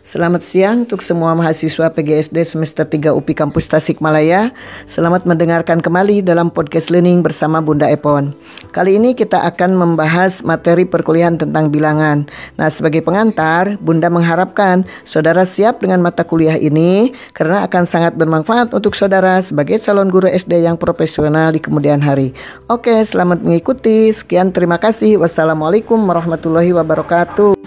Selamat siang untuk semua mahasiswa PGSD semester 3 UPI Kampus Tasikmalaya. Selamat mendengarkan kembali dalam podcast learning bersama Bunda Epon. Kali ini kita akan membahas materi perkuliahan tentang bilangan. Nah, sebagai pengantar, Bunda mengharapkan saudara siap dengan mata kuliah ini karena akan sangat bermanfaat untuk saudara sebagai calon guru SD yang profesional di kemudian hari. Oke, selamat mengikuti. Sekian terima kasih. Wassalamualaikum warahmatullahi wabarakatuh.